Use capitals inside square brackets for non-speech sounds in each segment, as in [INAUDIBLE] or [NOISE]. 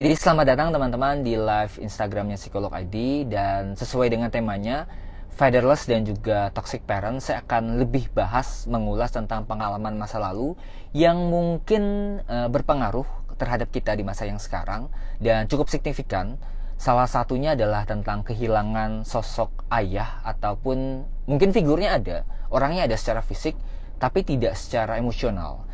Jadi selamat datang teman-teman di live Instagramnya Psikolog ID dan sesuai dengan temanya Fatherless dan juga Toxic Parents saya akan lebih bahas mengulas tentang pengalaman masa lalu yang mungkin uh, berpengaruh terhadap kita di masa yang sekarang dan cukup signifikan. Salah satunya adalah tentang kehilangan sosok ayah ataupun mungkin figurnya ada, orangnya ada secara fisik tapi tidak secara emosional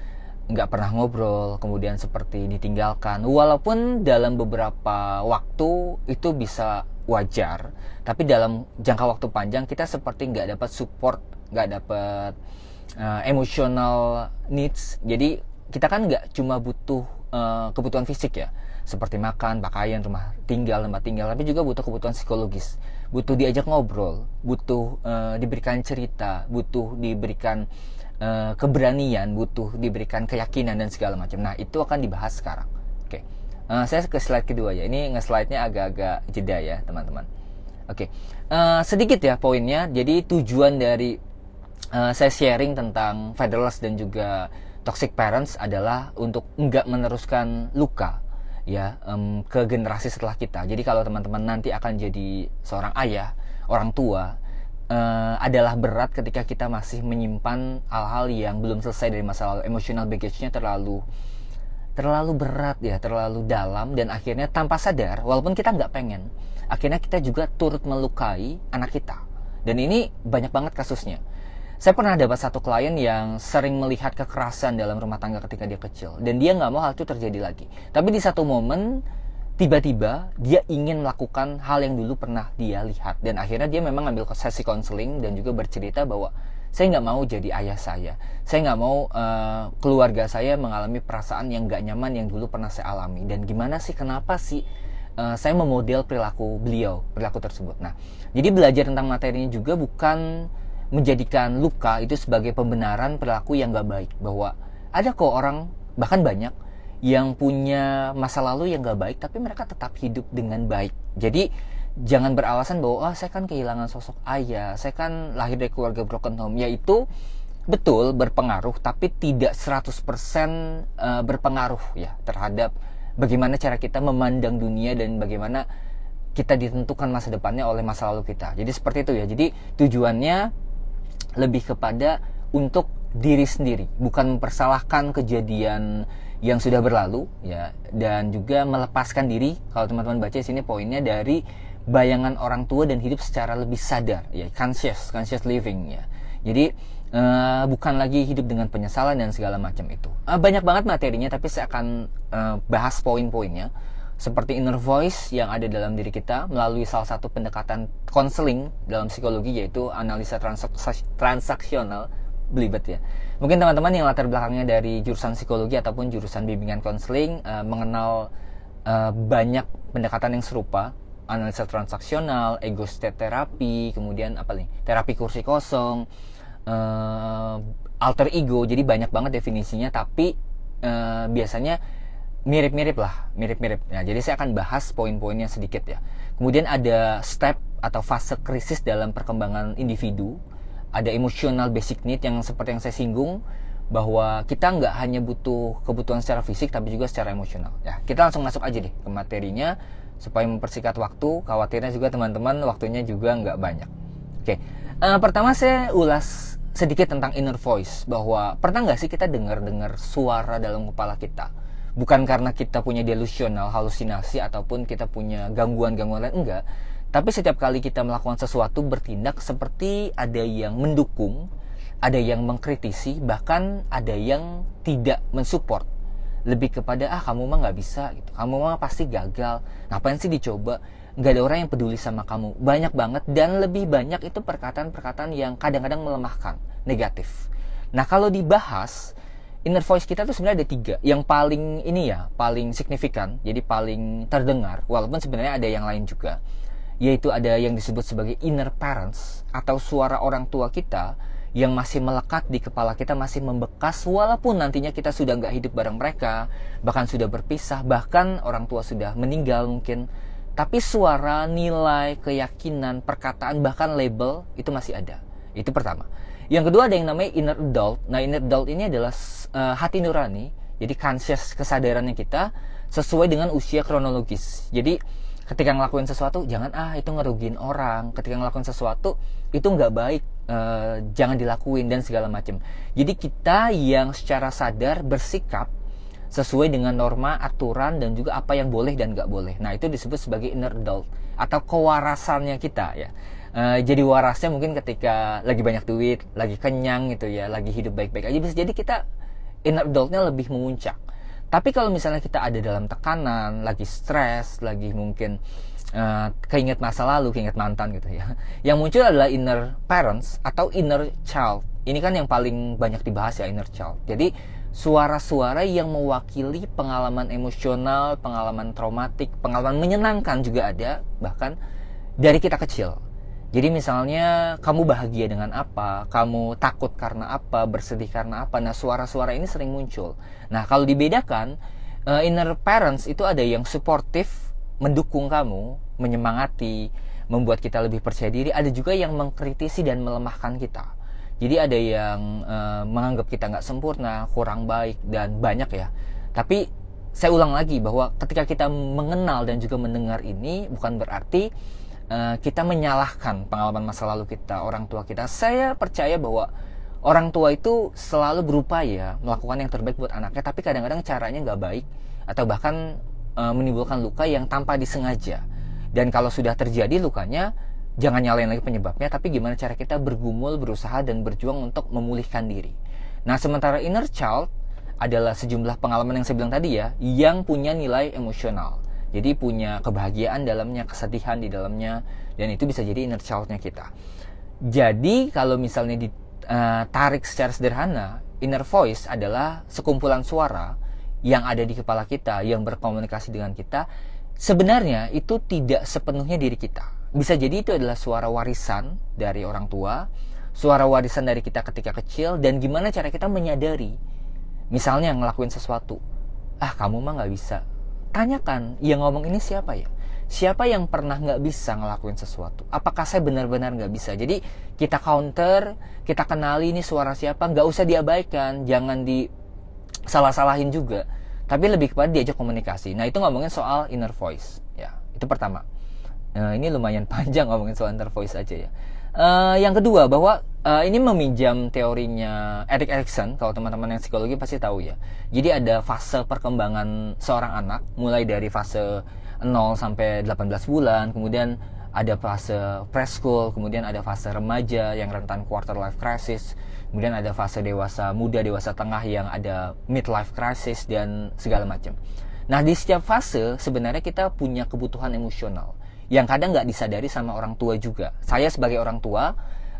nggak pernah ngobrol, kemudian seperti ditinggalkan. Walaupun dalam beberapa waktu itu bisa wajar, tapi dalam jangka waktu panjang kita seperti nggak dapat support, nggak dapat uh, emotional needs. Jadi kita kan nggak cuma butuh uh, kebutuhan fisik ya, seperti makan, pakaian, rumah tinggal, tempat tinggal, tapi juga butuh kebutuhan psikologis, butuh diajak ngobrol, butuh uh, diberikan cerita, butuh diberikan uh, keberanian, butuh diberikan keyakinan dan segala macam. Nah, itu akan dibahas sekarang. Oke. Okay. Uh, eh, saya ke slide kedua ya. Ini nge-slide-nya agak-agak jeda ya, teman-teman. Oke. Okay. Uh, eh, sedikit ya poinnya. Jadi tujuan dari uh, saya sharing tentang fatherless dan juga toxic parents adalah untuk enggak meneruskan luka ya um, ke generasi setelah kita. Jadi kalau teman-teman nanti akan jadi seorang ayah, orang tua, uh, adalah berat ketika kita masih menyimpan hal-hal yang belum selesai dari masa lalu. Emotional baggage-nya terlalu terlalu berat ya terlalu dalam dan akhirnya tanpa sadar walaupun kita nggak pengen akhirnya kita juga turut melukai anak kita. Dan ini banyak banget kasusnya. Saya pernah dapat satu klien yang sering melihat kekerasan dalam rumah tangga ketika dia kecil. Dan dia nggak mau hal itu terjadi lagi. Tapi di satu momen tiba-tiba dia ingin melakukan hal yang dulu pernah dia lihat. Dan akhirnya dia memang ambil sesi konseling dan juga bercerita bahwa saya nggak mau jadi ayah saya. Saya nggak mau uh, keluarga saya mengalami perasaan yang nggak nyaman yang dulu pernah saya alami. Dan gimana sih kenapa sih uh, saya memodel perilaku beliau perilaku tersebut? Nah jadi belajar tentang materinya juga bukan menjadikan luka itu sebagai pembenaran perilaku yang nggak baik. Bahwa ada kok orang bahkan banyak yang punya masa lalu yang gak baik tapi mereka tetap hidup dengan baik jadi jangan beralasan bahwa oh, saya kan kehilangan sosok ayah saya kan lahir dari keluarga broken home yaitu betul berpengaruh tapi tidak 100% eh, berpengaruh ya terhadap bagaimana cara kita memandang dunia dan bagaimana kita ditentukan masa depannya oleh masa lalu kita. Jadi seperti itu ya. Jadi tujuannya lebih kepada untuk diri sendiri, bukan mempersalahkan kejadian yang sudah berlalu ya dan juga melepaskan diri. Kalau teman-teman baca sini poinnya dari bayangan orang tua dan hidup secara lebih sadar ya conscious conscious living ya. Jadi uh, bukan lagi hidup dengan penyesalan dan segala macam itu. Uh, banyak banget materinya tapi saya akan uh, bahas poin-poinnya. Seperti inner voice yang ada dalam diri kita melalui salah satu pendekatan konseling dalam psikologi yaitu analisa transak transaksional belibet ya. Mungkin teman-teman yang latar belakangnya dari jurusan psikologi ataupun jurusan bimbingan konseling uh, mengenal uh, banyak pendekatan yang serupa, analisa transaksional, ego state terapi, kemudian apa nih? Terapi kursi kosong, uh, alter ego. Jadi banyak banget definisinya tapi uh, biasanya mirip-mirip lah, mirip-mirip. Nah, jadi saya akan bahas poin-poinnya sedikit ya. Kemudian ada step atau fase krisis dalam perkembangan individu ada emosional basic need yang seperti yang saya singgung bahwa kita nggak hanya butuh kebutuhan secara fisik tapi juga secara emosional. Ya kita langsung masuk aja deh ke materinya supaya mempersingkat waktu khawatirnya juga teman-teman waktunya juga nggak banyak. Oke uh, pertama saya ulas sedikit tentang inner voice bahwa pernah nggak sih kita dengar-dengar suara dalam kepala kita? Bukan karena kita punya delusional halusinasi ataupun kita punya gangguan-gangguan lain enggak tapi setiap kali kita melakukan sesuatu bertindak seperti ada yang mendukung, ada yang mengkritisi, bahkan ada yang tidak mensupport. Lebih kepada ah kamu mah nggak bisa gitu, kamu mah pasti gagal. Ngapain sih dicoba? Nggak ada orang yang peduli sama kamu. Banyak banget dan lebih banyak itu perkataan-perkataan yang kadang-kadang melemahkan, negatif. Nah kalau dibahas inner voice kita tuh sebenarnya ada tiga yang paling ini ya paling signifikan jadi paling terdengar walaupun sebenarnya ada yang lain juga yaitu ada yang disebut sebagai inner parents atau suara orang tua kita yang masih melekat di kepala kita masih membekas walaupun nantinya kita sudah nggak hidup bareng mereka bahkan sudah berpisah bahkan orang tua sudah meninggal mungkin. Tapi suara nilai keyakinan perkataan bahkan label itu masih ada. Itu pertama. Yang kedua ada yang namanya inner adult. Nah inner adult ini adalah uh, hati nurani jadi conscious kesadarannya kita sesuai dengan usia kronologis. Jadi ketika ngelakuin sesuatu jangan ah itu ngerugiin orang. Ketika ngelakuin sesuatu itu nggak baik, uh, jangan dilakuin dan segala macam. Jadi kita yang secara sadar bersikap sesuai dengan norma, aturan dan juga apa yang boleh dan nggak boleh. Nah itu disebut sebagai inner adult atau kewarasannya kita ya. Uh, jadi warasnya mungkin ketika lagi banyak duit, lagi kenyang gitu ya, lagi hidup baik-baik aja bisa jadi kita inner adultnya lebih memuncak. Tapi kalau misalnya kita ada dalam tekanan, lagi stres, lagi mungkin uh, keinget masa lalu, keinget mantan gitu ya, [LAUGHS] yang muncul adalah inner parents atau inner child. Ini kan yang paling banyak dibahas ya inner child. Jadi suara-suara yang mewakili pengalaman emosional, pengalaman traumatik, pengalaman menyenangkan juga ada, bahkan dari kita kecil. Jadi misalnya kamu bahagia dengan apa, kamu takut karena apa, bersedih karena apa. Nah, suara-suara ini sering muncul. Nah, kalau dibedakan, uh, inner parents itu ada yang suportif, mendukung kamu, menyemangati, membuat kita lebih percaya diri. Ada juga yang mengkritisi dan melemahkan kita. Jadi ada yang uh, menganggap kita nggak sempurna, kurang baik dan banyak ya. Tapi saya ulang lagi bahwa ketika kita mengenal dan juga mendengar ini bukan berarti uh, kita menyalahkan pengalaman masa lalu kita, orang tua kita. Saya percaya bahwa orang tua itu selalu berupaya melakukan yang terbaik buat anaknya, tapi kadang-kadang caranya nggak baik atau bahkan uh, menimbulkan luka yang tanpa disengaja. Dan kalau sudah terjadi lukanya, jangan nyalain lagi penyebabnya tapi gimana cara kita bergumul berusaha dan berjuang untuk memulihkan diri nah sementara inner child adalah sejumlah pengalaman yang saya bilang tadi ya yang punya nilai emosional jadi punya kebahagiaan dalamnya kesedihan di dalamnya dan itu bisa jadi inner childnya kita jadi kalau misalnya ditarik eh, secara sederhana inner voice adalah sekumpulan suara yang ada di kepala kita yang berkomunikasi dengan kita sebenarnya itu tidak sepenuhnya diri kita bisa jadi itu adalah suara warisan dari orang tua, suara warisan dari kita ketika kecil, dan gimana cara kita menyadari. Misalnya ngelakuin sesuatu, ah kamu mah nggak bisa. Tanyakan, yang ngomong ini siapa ya? Siapa yang pernah nggak bisa ngelakuin sesuatu? Apakah saya benar-benar nggak bisa? Jadi kita counter, kita kenali ini suara siapa, nggak usah diabaikan, jangan di salah-salahin juga. Tapi lebih kepada diajak komunikasi. Nah itu ngomongin soal inner voice, ya itu pertama. Nah, ini lumayan [LAUGHS] panjang ngomongin soal inner voice aja ya. Uh, yang kedua bahwa uh, ini meminjam teorinya Erik Erikson kalau teman-teman yang psikologi pasti tahu ya. Jadi ada fase perkembangan seorang anak mulai dari fase 0 sampai 18 bulan, kemudian ada fase preschool, kemudian ada fase remaja yang rentan quarter life crisis, kemudian ada fase dewasa muda, dewasa tengah yang ada midlife crisis dan segala macam. Nah, di setiap fase sebenarnya kita punya kebutuhan emosional yang kadang nggak disadari sama orang tua juga. Saya sebagai orang tua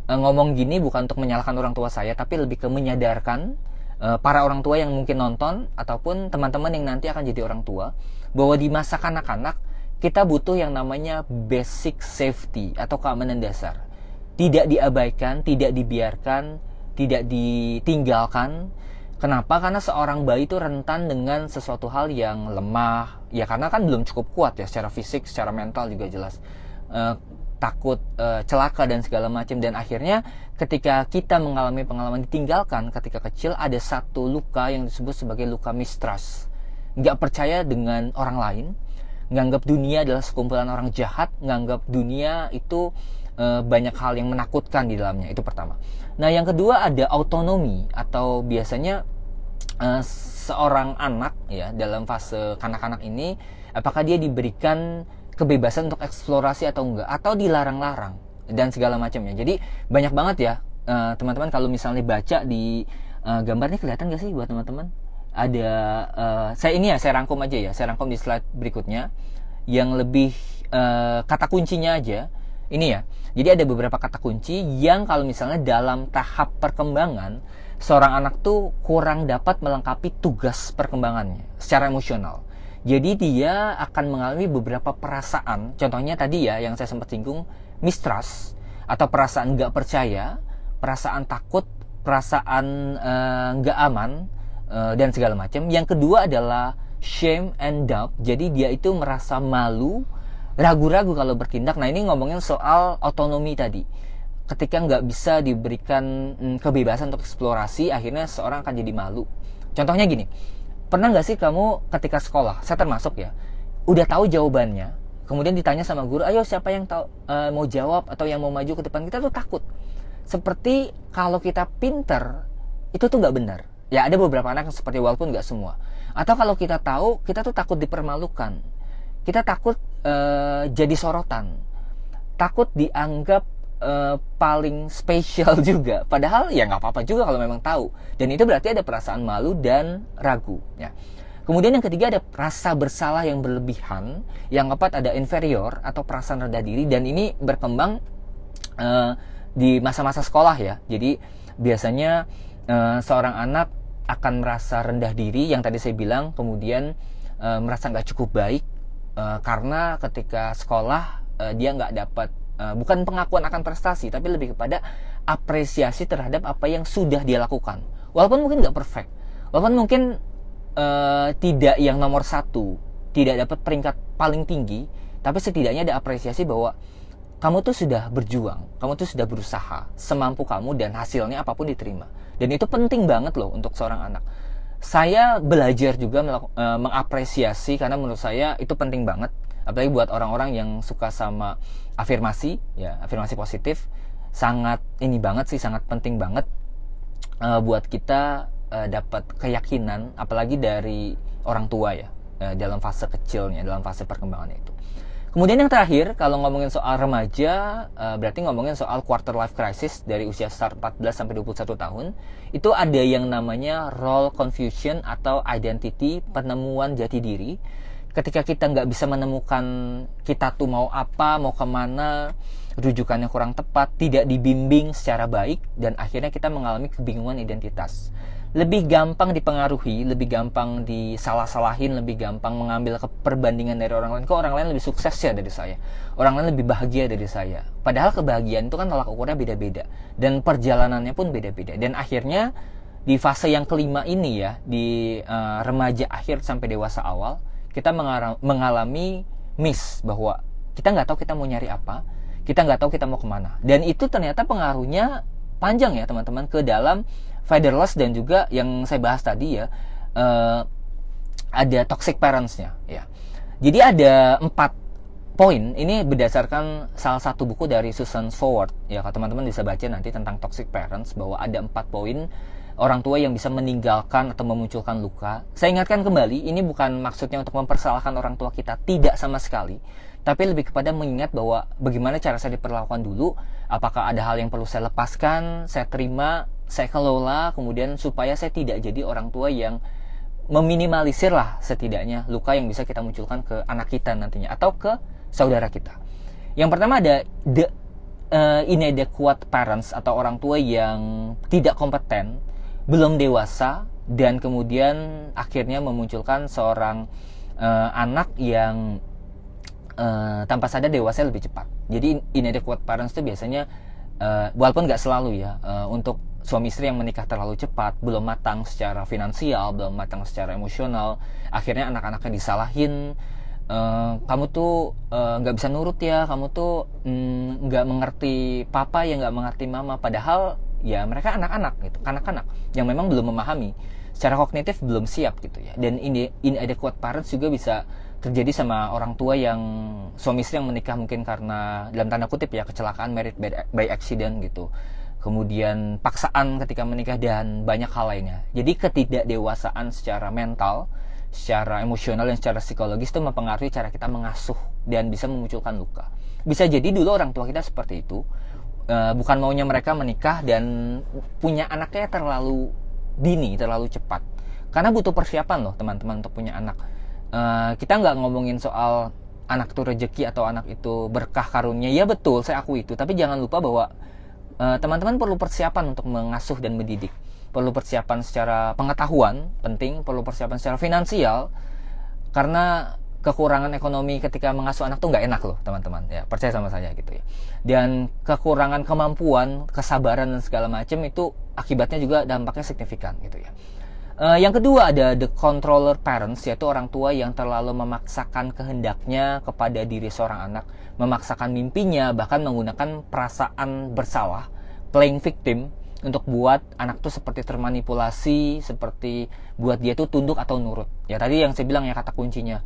eh, ngomong gini bukan untuk menyalahkan orang tua saya, tapi lebih ke menyadarkan uh, para orang tua yang mungkin nonton ataupun teman-teman yang nanti akan jadi orang tua bahwa di masa kanak-kanak kita butuh yang namanya basic safety atau keamanan dasar. Tidak diabaikan, tidak dibiarkan, tidak ditinggalkan Kenapa? Karena seorang bayi itu rentan dengan sesuatu hal yang lemah. Ya karena kan belum cukup kuat ya secara fisik, secara mental juga jelas. E, takut e, celaka dan segala macam dan akhirnya ketika kita mengalami pengalaman ditinggalkan ketika kecil ada satu luka yang disebut sebagai luka mistrust. Nggak percaya dengan orang lain, nganggap dunia adalah sekumpulan orang jahat, nganggap dunia itu e, banyak hal yang menakutkan di dalamnya. Itu pertama. Nah, yang kedua ada autonomi atau biasanya uh, seorang anak ya dalam fase kanak-kanak ini apakah dia diberikan kebebasan untuk eksplorasi atau enggak atau dilarang-larang dan segala macamnya. Jadi banyak banget ya eh, teman-teman kalau misalnya baca di uh, gambarnya kelihatan gak sih buat teman-teman? Ada uh, saya ini ya saya rangkum aja ya, saya rangkum di slide berikutnya yang lebih uh, kata kuncinya aja ini ya. Jadi ada beberapa kata kunci yang kalau misalnya dalam tahap perkembangan seorang anak tuh kurang dapat melengkapi tugas perkembangannya secara emosional. Jadi dia akan mengalami beberapa perasaan. Contohnya tadi ya yang saya sempat singgung mistrust atau perasaan nggak percaya, perasaan takut, perasaan eh, nggak uh, aman uh, dan segala macam. Yang kedua adalah shame and doubt. Jadi dia itu merasa malu ragu-ragu kalau bertindak. Nah ini ngomongin soal otonomi tadi. Ketika nggak bisa diberikan mm, kebebasan untuk eksplorasi, akhirnya seorang akan jadi malu. Contohnya gini, pernah nggak sih kamu ketika sekolah saya termasuk ya udah tahu jawabannya kemudian ditanya sama guru ayo siapa yang tahu uh, mau jawab atau yang mau maju ke depan kita tuh takut seperti kalau kita pinter itu tuh nggak benar ya ada beberapa anak yang seperti walaupun nggak semua atau kalau kita tahu kita tuh takut dipermalukan kita takut uh, jadi sorotan. Takut dianggap uh, paling spesial [LAUGHS] juga. Padahal ya nggak apa-apa juga kalau memang tahu. Dan itu berarti ada perasaan malu dan ragu ya. Kemudian yang ketiga ada rasa bersalah yang berlebihan, yang keempat ada inferior atau perasaan rendah diri dan ini berkembang uh, di masa-masa sekolah ya. Jadi biasanya uh, seorang anak akan merasa rendah diri yang tadi saya bilang, kemudian uh, merasa nggak cukup baik uh, karena ketika sekolah uh, dia nggak dapat uh, bukan pengakuan akan prestasi, tapi lebih kepada apresiasi terhadap apa yang sudah dia lakukan. Walaupun mungkin nggak perfect, walaupun mungkin uh, tidak yang nomor satu, tidak dapat peringkat paling tinggi, tapi setidaknya ada apresiasi bahwa kamu tuh sudah berjuang, kamu tuh sudah berusaha semampu kamu dan hasilnya apa pun diterima. Dan itu penting banget loh untuk seorang anak. Saya belajar juga uh, mengapresiasi karena menurut saya itu penting banget, apalagi buat orang-orang yang suka sama afirmasi, ya afirmasi positif, sangat ini banget sih, sangat penting banget uh, buat kita uh, dapat keyakinan apalagi dari orang tua ya uh, dalam fase kecilnya dalam fase perkembangan itu kemudian yang terakhir kalau ngomongin soal remaja uh, berarti ngomongin soal quarter life crisis dari usia start 14 sampai 21 tahun itu ada yang namanya role confusion atau identity penemuan jati diri. Ketika kita nggak bisa menemukan kita tuh mau apa mau ke mana rujukannya kurang tepat tidak dibimbing secara baik dan akhirnya kita mengalami kebingungan identitas lebih gampang dipengaruhi, lebih gampang disalah-salahin, lebih gampang mengambil perbandingan dari orang lain. Kok orang lain lebih sukses ya dari saya? Orang lain lebih bahagia dari saya. Padahal kebahagiaan itu kan tolak ukurnya beda-beda dan perjalanannya pun beda-beda. Dan akhirnya di fase yang kelima ini ya, di uh, remaja akhir sampai dewasa awal, kita mengalami miss bahwa kita nggak tahu kita mau nyari apa, kita nggak tahu kita mau ke mana. Dan itu ternyata pengaruhnya panjang ya teman-teman ke dalam fatherless dan juga yang saya bahas tadi ya uh, ada toxic parentsnya ya jadi ada empat poin ini berdasarkan salah satu buku dari Susan Forward ya kalau teman-teman bisa baca nanti tentang toxic parents bahwa ada empat poin orang tua yang bisa meninggalkan atau memunculkan luka. Saya ingatkan kembali, ini bukan maksudnya untuk mempersalahkan orang tua kita, tidak sama sekali. Tapi lebih kepada mengingat bahwa bagaimana cara saya diperlakukan dulu, apakah ada hal yang perlu saya lepaskan, saya terima, saya kelola kemudian supaya saya tidak jadi orang tua yang meminimalisir lah setidaknya luka yang bisa kita munculkan ke anak kita nantinya atau ke saudara kita. Yang pertama ada the uh, inadequate parents atau orang tua yang tidak kompeten, belum dewasa dan kemudian akhirnya memunculkan seorang uh, anak yang uh, tanpa sadar dewasa lebih cepat. Jadi inadequate parents itu biasanya uh, walaupun nggak selalu ya uh, untuk suami istri yang menikah terlalu cepat, belum matang secara finansial, belum matang secara emosional, akhirnya anak-anaknya disalahin. Uh, kamu tuh nggak uh, bisa nurut ya, kamu tuh mm, nggak mm, mengerti papa ya nggak mengerti mama. Padahal ya mereka anak-anak gitu, anak-anak yang memang belum memahami secara kognitif belum siap gitu ya. Dan ini inadequate parents juga bisa terjadi sama orang tua yang suami istri yang menikah mungkin karena dalam tanda kutip ya kecelakaan merit by accident gitu kemudian paksaan ketika menikah dan banyak hal lainnya. Jadi ketidakdewasaan secara mental, secara emosional dan secara psikologis itu mempengaruhi cara kita mengasuh dan bisa memunculkan luka. Bisa jadi dulu orang tua kita seperti itu, uh, bukan maunya mereka menikah dan punya anaknya terlalu dini, terlalu cepat. Karena butuh persiapan loh teman-teman untuk punya anak. Uh, kita nggak ngomongin soal anak itu rezeki atau anak itu berkah karunia. Ya betul, saya akui itu. Tapi jangan lupa bahwa Eh, teman-teman uh, perlu persiapan untuk mengasuh dan mendidik. Perlu persiapan secara pengetahuan penting perlu persiapan secara finansial. Karena kekurangan ekonomi ketika mengasuh anak tuh nggak enak loh teman-teman. Ya percaya sama saya gitu ya. Dan kekurangan kemampuan kesabaran dan segala macam itu akibatnya juga dampaknya signifikan gitu ya Uh, yang kedua ada the controller parents yaitu orang tua yang terlalu memaksakan kehendaknya kepada diri seorang anak, memaksakan mimpinya bahkan menggunakan perasaan bersalah, playing victim untuk buat anak tuh seperti termanipulasi seperti buat dia tuh tunduk atau nurut. Ya tadi yang saya bilang ya kata kuncinya.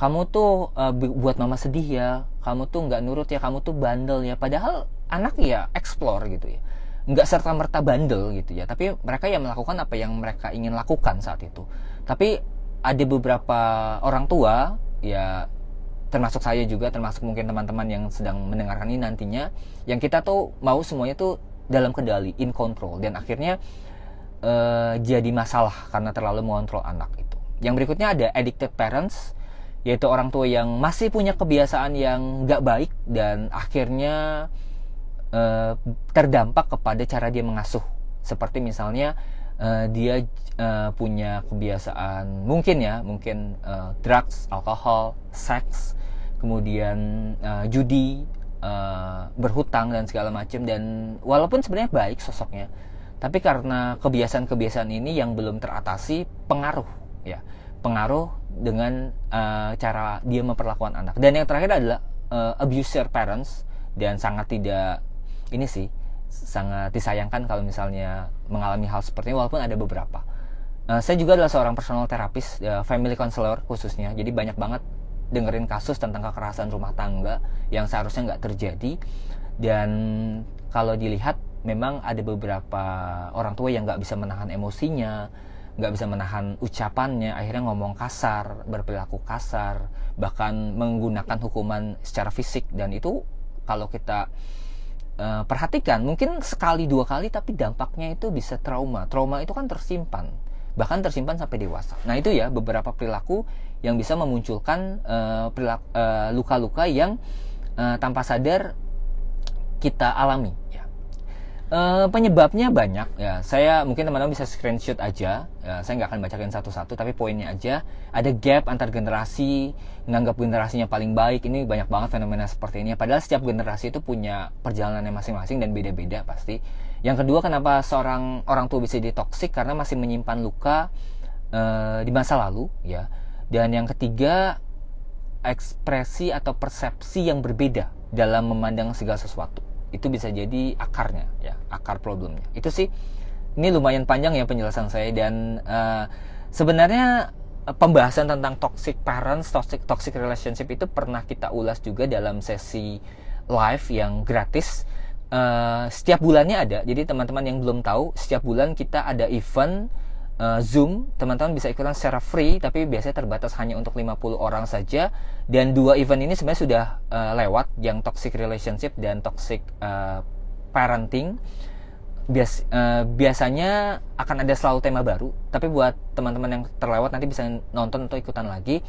Kamu tuh uh, buat mama sedih ya kamu tuh nggak nurut ya kamu tuh bandel ya padahal anak ya explore gitu ya nggak serta merta bandel gitu ya. Tapi mereka yang melakukan apa yang mereka ingin lakukan saat itu. Tapi ada beberapa orang tua ya termasuk saya juga termasuk mungkin teman-teman yang sedang mendengarkan ini nantinya yang kita tuh mau semuanya tuh dalam kendali in control. Dan akhirnya uh, jadi masalah karena terlalu mengontrol anak itu. Yang berikutnya ada addicted parents yaitu orang tua yang masih punya kebiasaan yang nggak baik dan akhirnya uh, terdampak kepada cara dia mengasuh. Seperti misalnya uh, dia uh, punya kebiasaan mungkin ya mungkin uh, drugs alkohol seks kemudian uh, judi uh, berhutang dan segala macam dan walaupun sebenarnya baik sosoknya tapi karena kebiasaan-kebiasaan ini yang belum teratasi pengaruh ya. Pengaruh dengan uh, cara dia memperlakukan anak. Dan yang terakhir adalah uh, abuser parents dan sangat tidak ini sih sangat disayangkan kalau misalnya mengalami hal seperti ini walaupun ada beberapa. Uh, saya juga adalah seorang personal terapis, uh, family counselor khususnya. Jadi banyak banget dengerin kasus tentang kekerasan rumah tangga yang seharusnya nggak terjadi. Dan kalau dilihat memang ada beberapa orang tua yang nggak bisa menahan emosinya, nggak bisa menahan ucapannya akhirnya ngomong kasar berperilaku kasar bahkan menggunakan hukuman secara fisik dan itu kalau kita uh, perhatikan mungkin sekali dua kali tapi dampaknya itu bisa trauma. Trauma itu kan tersimpan bahkan tersimpan sampai dewasa. Nah itu ya beberapa perilaku yang bisa memunculkan uh, perilaku, uh, luka-luka yang uh, tanpa sadar kita alami Uh, penyebabnya banyak ya. Saya mungkin teman-teman bisa screenshot aja. Ya, saya nggak akan bacakan satu-satu, tapi poinnya aja. Ada gap antar generasi, menganggap generasinya paling baik. Ini banyak banget fenomena seperti ini. Padahal setiap generasi itu punya perjalanannya masing-masing dan beda-beda pasti. Yang kedua, kenapa seorang orang tua bisa jadi toksik karena masih menyimpan luka uh, di masa lalu, ya. Dan yang ketiga, ekspresi atau persepsi yang berbeda dalam memandang segala sesuatu itu bisa jadi akarnya ya akar problemnya. Itu sih ini lumayan panjang ya penjelasan saya dan uh, sebenarnya eh, pembahasan tentang toxic parents toxic toxic relationship itu pernah kita ulas juga dalam sesi live yang gratis. Uh, setiap bulannya ada. Jadi teman-teman yang belum tahu setiap bulan kita ada event uh, Zoom, teman-teman bisa ikutan secara free, tapi biasanya terbatas hanya untuk 50 orang saja. Dan dua event ini sebenarnya sudah uh, lewat, yang toxic relationship dan toxic uh, parenting. Bias, uh, biasanya akan ada selalu tema baru, tapi buat teman-teman yang terlewat nanti bisa nonton atau ikutan lagi.